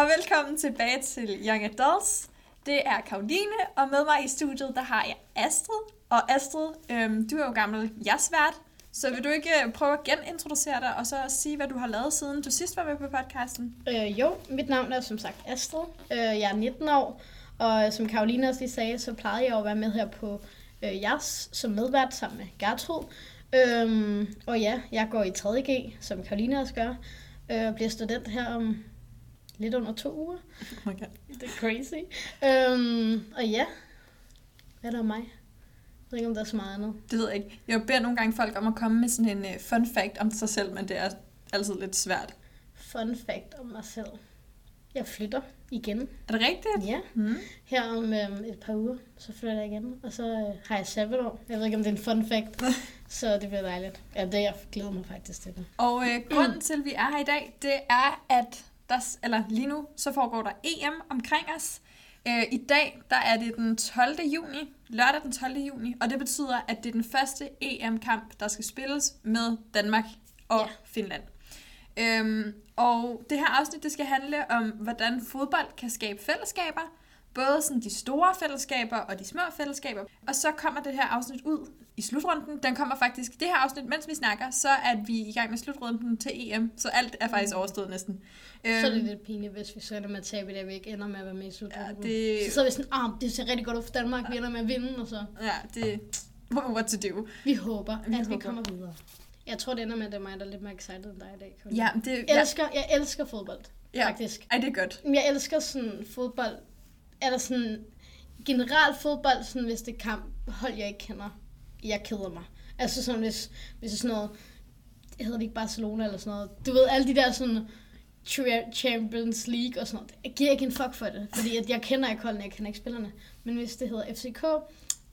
og velkommen tilbage til Young Adults. Det er Karoline, og med mig i studiet, der har jeg Astrid. Og Astrid, øhm, du er jo gammel jasvært, så vil du ikke øh, prøve at genintroducere dig, og så sige, hvad du har lavet siden du sidst var med på podcasten? Øh, jo, mit navn er som sagt Astrid. Øh, jeg er 19 år, og øh, som Karoline også lige sagde, så plejede jeg at være med her på øh, JAS som medvært sammen med Gertrud. Øhm, og ja, jeg går i 3.G, som Karoline også gør, øh, og bliver student her om lidt under to uger. Oh my God. Det er crazy. Øhm, og ja, hvad er der om mig? Jeg ved ikke, om der er så meget andet. Det ved jeg ikke. Jeg beder nogle gange folk om at komme med sådan en uh, fun fact om sig selv, men det er altid lidt svært. Fun fact om mig selv. Jeg flytter igen. Er det rigtigt? Ja, Mm. her om øhm, et par uger, så flytter jeg igen. Og så øh, har jeg sabbatår. Jeg ved ikke, om det er en fun fact, så det bliver dejligt. Ja, det jeg glæder mig faktisk til det. Og øh, grunden til, at vi er her i dag, det er, at der, eller lige nu, så foregår der EM omkring os. Øh, I dag, der er det den 12. juni, lørdag den 12. juni, og det betyder, at det er den første EM-kamp, der skal spilles med Danmark og Ja. Finland. Øhm, og det her afsnit, det skal handle om, hvordan fodbold kan skabe fællesskaber. Både sådan de store fællesskaber og de små fællesskaber. Og så kommer det her afsnit ud i slutrunden. Den kommer faktisk, det her afsnit, mens vi snakker, så er vi i gang med slutrunden til EM. Så alt er faktisk overstået næsten. Så er det Øhm, lidt pinligt, hvis vi så ender med at tabe, det vi ikke ender med at være med i slutrunden. Ja, det- Så sidder vi sådan, ah, det ser rigtig godt ud for Danmark, vi ender med at vinde, og så Ja, det... What to do. vi håber, Vi at vi håber. kommer videre. Jeg tror, det ender med, at det er mig, der er lidt mere excited end dig i dag. Karoline. Ja, det... Jeg Ja, elsker, jeg elsker fodbold, ja. faktisk. Ej, det er godt. Jeg elsker sådan fodbold, eller sådan generelt fodbold, sådan hvis det er kamp, hold jeg ikke kender. Jeg keder mig. Altså sådan, hvis, hvis det er sådan noget, det hedder det ikke Barcelona eller sådan noget. Du ved, alle de der sådan Champions League og sådan noget. Jeg giver ikke en fuck for det, fordi at jeg kender ikke holdene, jeg kender ikke spillerne. Men hvis det hedder FCK,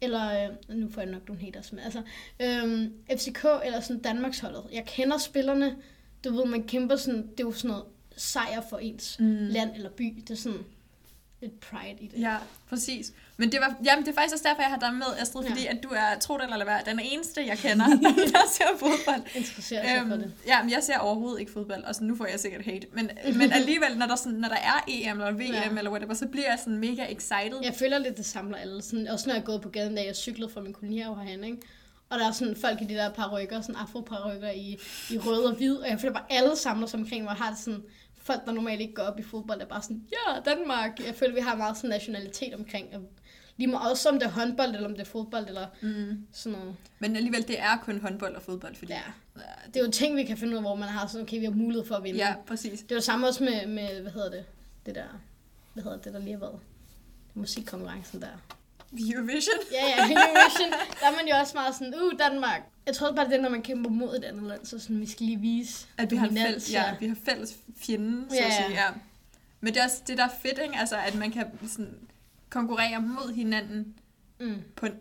eller, øh, nu får jeg nok nogle haters med, altså, øhm, FCK eller sådan Danmarksholdet. Jeg kender spillerne, du ved, man kæmper sådan, det er jo sådan noget sejr for ens Mm. land eller by. Det er sådan lidt pride i det. Ja, præcis. Men det, var, jamen, det er faktisk også derfor, jeg har dig med, Astrid, Ja. fordi at du er, tro det eller være, den eneste, jeg kender, der ser fodbold. Interesserer sig for det. ja, men jeg ser overhovedet ikke fodbold, og så nu får jeg sikkert hate. Men, men alligevel, når der, sådan, når der er EM eller VM Ja. eller whatever, så bliver jeg sådan mega excited. Jeg føler lidt, det samler alle. Sådan, også når jeg er gået på gaden, da jeg cyklede fra min kolonihave herhen, ikke? Og der er sådan folk i de der parrykker, sådan afro i, i rød og hvid, og jeg føler bare, alle samler sig omkring mig og har det sådan, folk, der normalt ikke går op i fodbold, er bare sådan, ja, Danmark. Jeg føler, vi har meget sådan nationalitet omkring, og lige meget også om det er håndbold, eller om det er fodbold, eller Mm. sådan noget. Men alligevel, det er kun håndbold og fodbold, fordi... Ja. Ja, Det er jo ting, vi kan finde ud af, hvor man har sådan, okay, vi har mulighed for at vinde. ja præcis. Det var det samme også med, med, hvad hedder det, det der, hvad hedder det, der lige har været, musikkonkurrencen der. Eurovision. Ja, ja, Eurovision, der er man jo også meget sådan, uh, Danmark. Jeg tror bare, det er, når man kæmper mod et andet land, så sådan, vi skal lige vise At vi har, fælles, ja, vi har fælles fjende, så Ja, at ja. sige. Ja. Men det er også det, der er fedt, ikke? Altså, at man kan sådan, konkurrere mod hinanden Mm. på en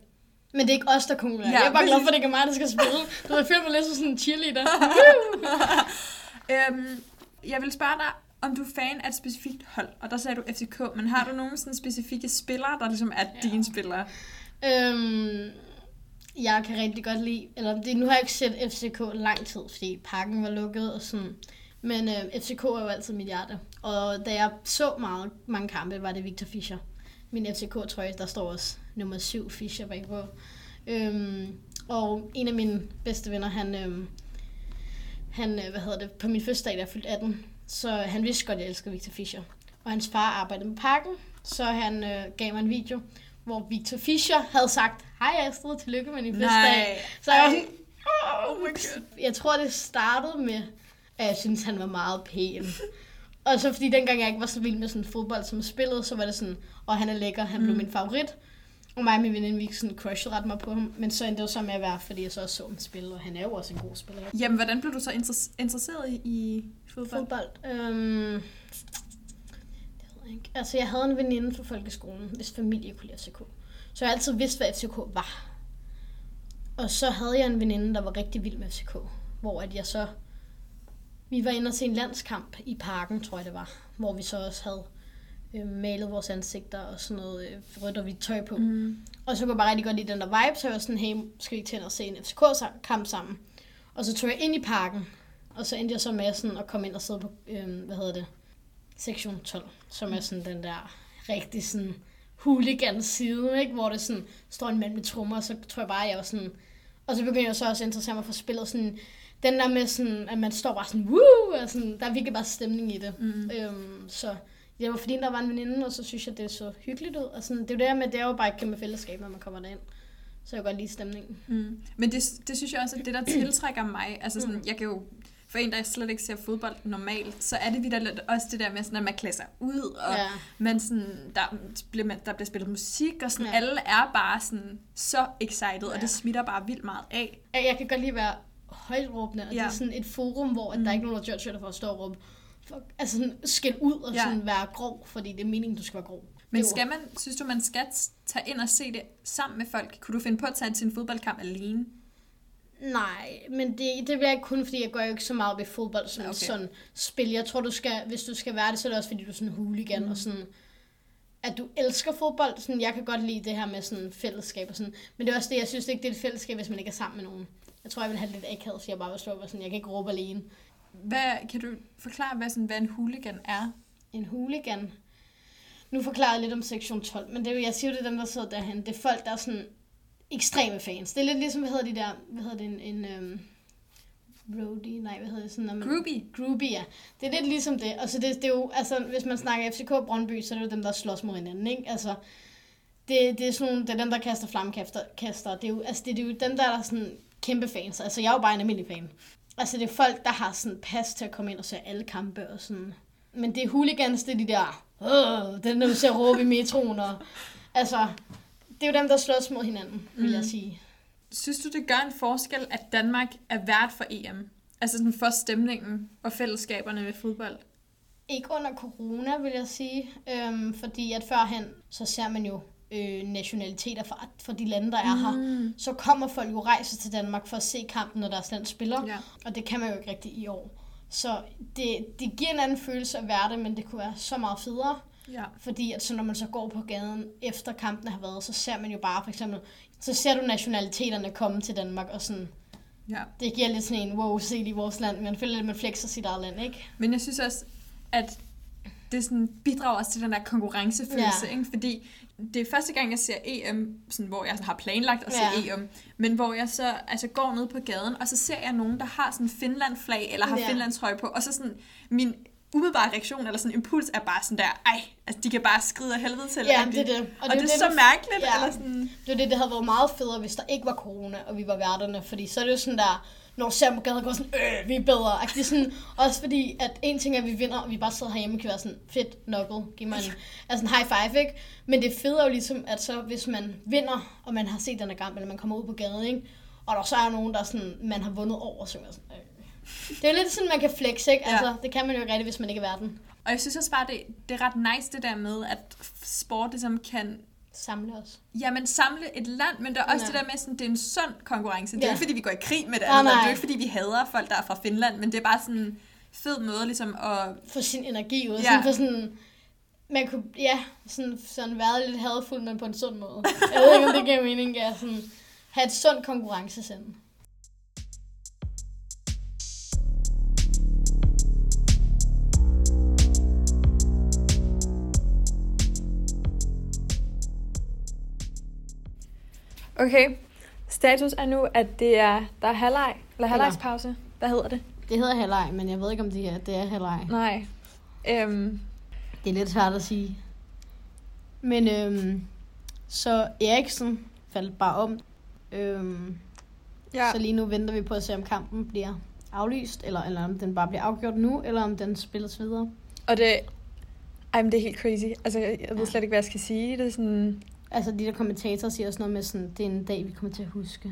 Men det er ikke os, der konkurrerer. Ja, jeg er bare glad for, at det ikke er mig, der skal spille. Du har følt mig lidt som sådan en cheerleader. øhm, jeg vil spørge dig, om du er fan af et specifikt hold, og der sagde du FCK, men har du nogle sådan specifikke spillere, der ligesom er Ja. dine spillere? øhm, jeg kan rigtig godt lide, eller det, nu har jeg ikke set FCK lang tid, fordi parken var lukket og sådan. Men øh, FCK er jo altid mit hjerte. Og da jeg så meget, mange kampe, var det Victor Fischer. Min FCK-trøje, der står også nummer 7 Fischer bagpå. Øhm, og en af mine bedste venner, han, øhm, han øh, hvad hedder det, på min første dag, da jeg fyldte 18, så han vidste godt, at jeg elskede Victor Fischer. Og hans far arbejdede med parken, så han øh, gav mig en video, hvor Victor Fischer havde sagt, hej Astrid, tillykke med din fødselsdag. Så jeg var sådan, Oh my god. jeg tror, det startede med, at jeg synes han var meget pæn. Og så fordi dengang jeg ikke var så vild med sådan fodbold som spillet, så var det sådan, og han er lækker, han blev Mm. min favorit. Og mig og min veninde, vi sådan crushed ret meget på ham. Men så endte det så med at være, fordi jeg så også så ham spille, og han er jo også en god spiller. Jamen, hvordan blev du så interess- interesseret i, i fodbold? Fodbold. Øhm, det ved jeg ikke. Altså, jeg havde en veninde fra folkeskolen, hvis familie kunne lide FCK. Så jeg altid vidste, hvad FCK var. Og så havde jeg en veninde, der var rigtig vild med FCK. Hvor at jeg så... Vi var inde og se en landskamp i parken, tror jeg det var. Hvor vi så også havde øh, malet vores ansigter og sådan noget øh, rødt og hvidt tøj på. Mm. Og så kunne jeg bare rigtig godt lide den der vibe, så jeg var sådan, hey, skal vi ikke til at se en FCK-kamp sammen? Og så tog jeg ind i parken, og så endte jeg så med sådan at komme ind og sidde på, øh, hvad hedder det, sektion 12, som er sådan den der rigtig sådan hooligan side, ikke? hvor det sådan står en mand med trommer, og så tror jeg bare, at jeg var sådan... Og så begyndte jeg så også at interessere mig for spillet sådan... Den der med sådan, at man står bare sådan, woo, og sådan, der er virkelig bare stemning i det. Mm. Øhm, så det var fordi, der var en veninde, og så synes jeg, det så hyggeligt ud. Og sådan, det er jo det her med, det er jo bare et kæmpe fællesskab, når man kommer derind. Så jeg godt lide stemningen. Mm. Men det, det synes jeg også, at det, der tiltrækker mig, altså sådan, Mm. jeg kan jo, for en, der slet ikke ser fodbold normalt, så er det videre også det der med, sådan, at man klæder sig ud, og Ja. man sådan, der, bliver, man- der bliver spillet musik, og sådan, Ja. alle er bare sådan så excited, ja. Og det smitter bare vildt meget af. Jeg kan godt lide at være højt råbende, og ja. det er sådan et forum, hvor mm. Mm. der er ikke nogen, der judger dig for at stå og råbe. For, altså sådan skæld ud og Ja. sådan være grov, fordi det er meningen, du skal være grov. Men Det skal man, synes du, man skal tage ind og se det sammen med folk? Kunne du finde på at tage til en fodboldkamp alene? Nej, men det, det bliver ikke kun, fordi jeg går jo ikke så meget i fodbold som okay. sådan spil. Jeg tror, du skal, hvis du skal være det, så er det også, fordi du er sådan en hooligan, mm. og sådan, at du elsker fodbold. Sådan, jeg kan godt lide det her med sådan fællesskab og sådan. Men det er også det, jeg synes ikke, det er et fællesskab, hvis man ikke er sammen med nogen. Jeg tror, jeg vil have det lidt akavet, så jeg bare vil være sådan, jeg kan ikke råbe alene. Hvad, kan du forklare, hvad, sådan, hvad en hooligan er? En hooligan. Nu forklarer jeg lidt om sektion 12, men det er jo, jeg siger jo, det er dem, der sidder derhen. Det er folk, der er sådan ekstreme fans. Det er lidt ligesom, hvad hedder de der, hvad hedder det, en, en øhm, roadie, nej, hvad hedder det sådan? når man- Groupie? Groupie, ja. Det er lidt ligesom det. Og så det, det er jo, altså, hvis man snakker FCK Brøndby, så er det jo dem, der slås mod hinanden, ikke? Altså, det, det er sådan nogle, det er dem, der kaster flammekaster. Kaster. Det er jo, altså, det, det er jo dem, der er sådan kæmpe fans. Altså, jeg er jo bare en almindelig fan. Altså, det er folk, der har sådan pas til at komme ind og se alle kampe og sådan. Men det er hooligans, det er de der, Åh, den der, du ser råbe i metroen, og altså, det er jo dem, der slås mod hinanden, vil jeg Mhm. sige. Synes du, det gør en forskel, at Danmark er vært for EM? Altså sådan for stemningen og fællesskaberne ved fodbold? Ikke under corona, vil jeg sige. Øhm, fordi at førhen, så ser man jo øh, nationaliteter fra, fra de lande, der er her. Mm. Så kommer folk jo rejser til Danmark for at se kampen, når deres land spiller. Ja. Og det kan man jo ikke rigtig i år. Så det, det giver en anden følelse at være det, men det kunne være så meget federe. ja. Fordi at så når man så går på gaden, efter kampen har været, så ser man jo bare for eksempel, så ser du nationaliteterne komme til Danmark, og sådan, ja. det giver lidt sådan en, wow, se i vores land. Man føler lidt, man flexer sit eget land, ikke? Men jeg synes også, at det sådan bidrager også til den der konkurrencefølelse, Ja. ikke? Fordi det er første gang, jeg ser EM, sådan, hvor jeg sådan har planlagt at se Ja. EM, men hvor jeg så altså, går ned på gaden, og så ser jeg nogen, der har sådan Finland-flag, eller har Ja. Finlands trøje på, og så sådan, min umiddelbare reaktion, eller sådan impuls, er bare sådan der, ej, altså de kan bare skride af helvede til. Ja, det er det. Og, Og det, det er det så mærkeligt, Ja. eller sådan... Det er det, det havde været meget federe, hvis der ikke var corona, og vi var værterne. Fordi så er det jo sådan der, når på gaden, går sådan, øh, vi er bedre. Det er sådan, også fordi, at en ting er, at vi vinder, og vi bare sidder herhjemme og kan være sådan, fedt, knuckle, giv mig en, altså en high five, ikke? Men det fede er jo ligesom, at så hvis man vinder, og man har set den her kamp, eller man kommer ud på gaden, ikke? Og der så er nogen, der sådan, man har vundet over, så man sådan, øh. Det er jo lidt sådan, man kan flex, ikke? Ja. Altså, det kan man jo ikke rigtigt, hvis man ikke er verden. Og jeg synes også bare, det, det er ret nice det der med, at sport ligesom kan Samle os. Jamen samle et land, men der er også ja. det der med, sådan, det er en sund konkurrence. Det er Ja. ikke, fordi vi går i krig med det Nej, andet, det er nej. ikke, fordi vi hader folk, der er fra Finland, men det er bare sådan en fed måde ligesom at... få sin energi ud. Ja. Sådan for sådan, man kunne, ja, sådan, sådan være lidt hadfuld, men på en sund måde. Jeg ved ikke, om det giver mening, ja, sådan, have et sundt konkurrencesind. Okay, status er nu, at det er, der er halvleg, eller halvlegspause. Hvad hedder det? Det hedder halvleg, men jeg ved ikke, om det er, det er halvleg. Nej. Øhm, Det er lidt svært at sige. Men øhm, så Eriksen faldt bare om. Øhm, ja. Så lige nu venter vi på at se, om kampen bliver aflyst, eller, eller om den bare bliver afgjort nu, eller om den spilles videre. Og det, ej, men det er helt crazy. Altså, jeg ved slet ikke, hvad jeg skal sige. Det er sådan... Altså, de der kommentatorer siger også noget med sådan, det er en dag, vi kommer til at huske.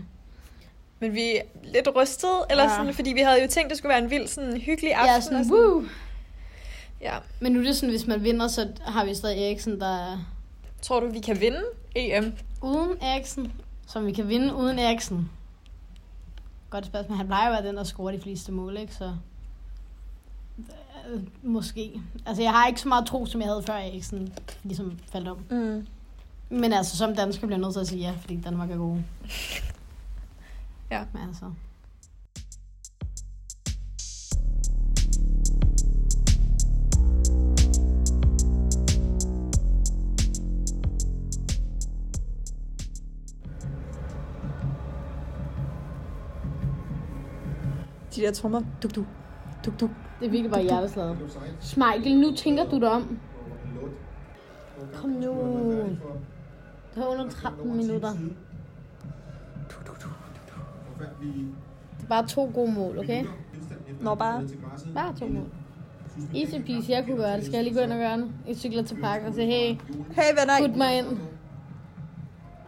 Men vi er lidt rystet, eller Ja. sådan, fordi vi havde jo tænkt, det skulle være en vild, sådan hyggelig aften. Ja, og sådan, woo! Ja. Men nu er det sådan, hvis man vinder, så har vi stadig Eriksen, der er Tror du, vi kan vinde EM? uden Eriksen. Som vi kan vinde uden Eriksen. Godt spørgsmål. Han plejer jo at være den, der scorer de fleste mål, ikke? Så øh, måske. Altså, jeg har ikke så meget tro, som jeg havde før Eriksen ligesom faldt om. Mm. Men altså, som dansker bliver jeg nødt til at sige ja, fordi Danmark er god. ja. Men altså. De der trommer, duk, duk, duk, duk. Det er virkelig bare hjerteslaget. Michael, nu tænker du dig om. Kom nu. Det er under 13 minutter. Det er bare to gode mål, okay? Når bare... Bare to mål. Easy peasy, jeg kunne gøre det. Skal jeg lige gå ind og gøre det? Jeg cykler til parken og siger, hey, Hey venner, put mig ind.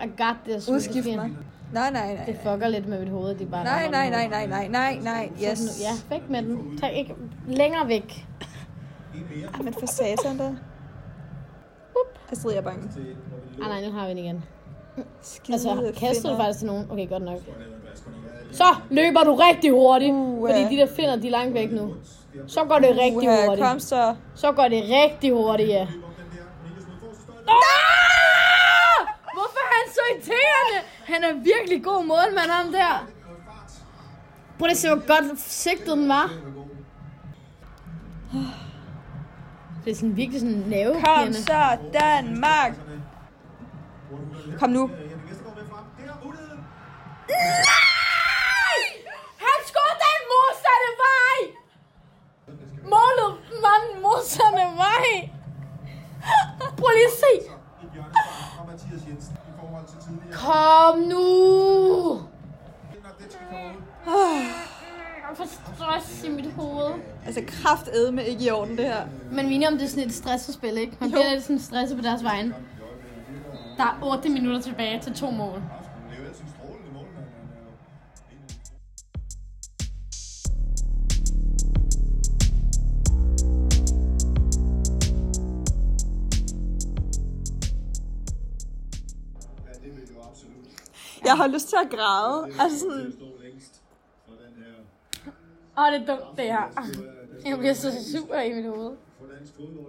I got this. udskift mig. Nej, nej, nej. Det fucker lidt med mit hoved, det er bare... Nej, nej, nej, nej, nej, nej, nej. Yes. Ja, væk med den. Tag ikke længere væk. Men for satan da. Astrid, jeg er bange. Ah, nej, nu har vi den igen. Skide Altså, kastede du faktisk til nogen? Okay, godt nok. Så løber du rigtig hurtigt. Uh, fordi de der finder, de er langt væk nu. Så går det rigtig Uha, hurtigt. Kom så. Så går det rigtig hurtigt, ja. Ah! Hvorfor er han så irriterende? Han er virkelig god målmand, ham der. Prøv at se, hvor godt sigtet den var. Det er sådan virkelig sådan Kom nervepirrende. så, Danmark. Kom nu. Han skød den modsatte vej! Målet var den modsatte vej! Prøv lige at se! Kom nu! Får stress i mit hoved. Altså, kraftedme ikke i orden, det her. Men vi er om, det er sådan et stresset-spil, ikke? Man bliver lidt sådan stresset på deres vegne. Der er 8 minutter tilbage til to mål. Jeg har lyst til at græde. Altså sådan, Åh, det er dumt, det her. Jeg bliver så sur i mit hoved.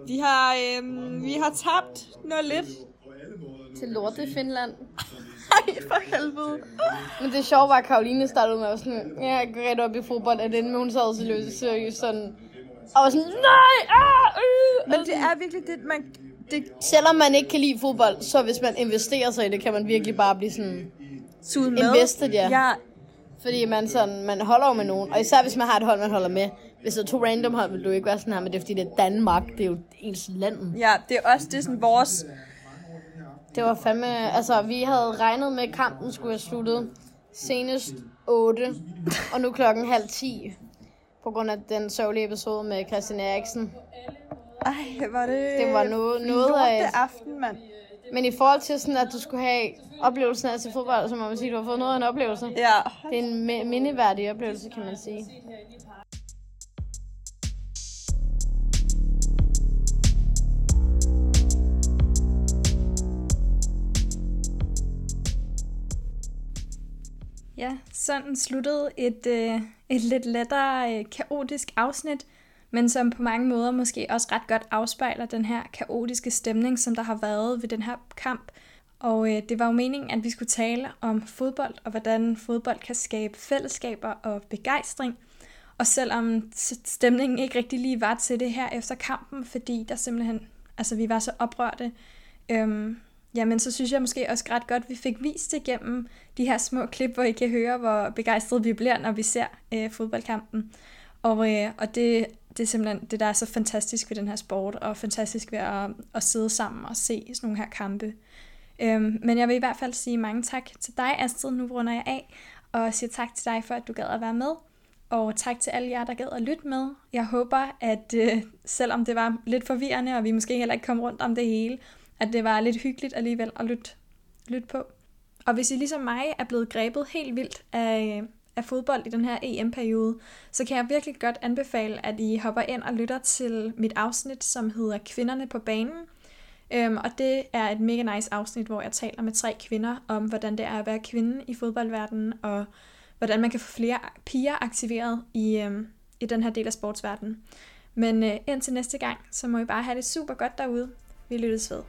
vi har, øhm, vi har tabt 0-1. Til lorte Finland. Ej, for helvede. Men det sjove var, at Karoline startede med at sådan, ja, jeg går rigtig op i fodbold, at den, hun sad seriøst, seriøst sådan, og var sådan, nej, ah, øh. Men det er virkelig det, man... Det Selvom man ikke kan lide fodbold, så hvis man investerer sig i det, kan man virkelig bare blive sådan, suget med. Invested, ja. Ja, fordi man, sådan, man holder jo med nogen, og især hvis man har et hold, man holder med. Hvis det er to random hold, vil du ikke være sådan her, men det er fordi, det er Danmark, det er jo ens land. ja, det er også det er sådan vores... Det var fandme... Altså, vi havde regnet med, at kampen skulle have sluttet senest 8, og nu klokken halv 10. På grund af den sørgelige episode med Christian Eriksen. Ej, var det... Det var noget- noget af aften, mand. Men i forhold til sådan, at du skulle have oplevelsen af at se fodbold, så må man sige, at du har fået noget af en oplevelse. Ja. Det er en mi- mindeværdig oplevelse, kan man sige. Ja, sådan sluttede et, øh, et lidt lettere øh, kaotisk afsnit, men som på mange måder måske også ret godt afspejler den her kaotiske stemning, som der har været ved den her kamp. Og øh, det var jo meningen, at vi skulle tale om fodbold, og hvordan fodbold kan skabe fællesskaber og begejstring. Og selvom stemningen ikke rigtig lige var til det her efter kampen, fordi der simpelthen, altså vi var så oprørte, øhm, jamen så synes jeg måske også ret godt, at vi fik vist det gennem de her små klip, hvor I kan høre, hvor begejstrede vi bliver, når vi ser øh, fodboldkampen. Og, øh, og det, det er simpelthen det, der er så fantastisk ved den her sport, og fantastisk ved at, at sidde sammen og se sådan nogle her kampe. Øhm, men jeg vil i hvert fald sige mange tak til dig, Astrid. Nu runder jeg af, og siger tak til dig for, at du gad at være med. Og tak til alle jer, der gad at lytte med. Jeg håber, at øh, selvom det var lidt forvirrende, og vi måske heller ikke kom rundt om det hele, at det var lidt hyggeligt alligevel at lytte, lytte på. Og hvis I ligesom mig er blevet grebet helt vildt af, af fodbold i den her EM-periode, så kan jeg virkelig godt anbefale, at I hopper ind og lytter til mit afsnit, som hedder Kvinderne på banen. Øhm, og det er et mega nice afsnit, hvor jeg taler med tre kvinder om, hvordan det er at være kvinde i fodboldverdenen, og hvordan man kan få flere piger aktiveret i, øhm, i den her del af sportsverdenen. Men øh, indtil næste gang, så må I bare have det super godt derude. Vi lyttes ved.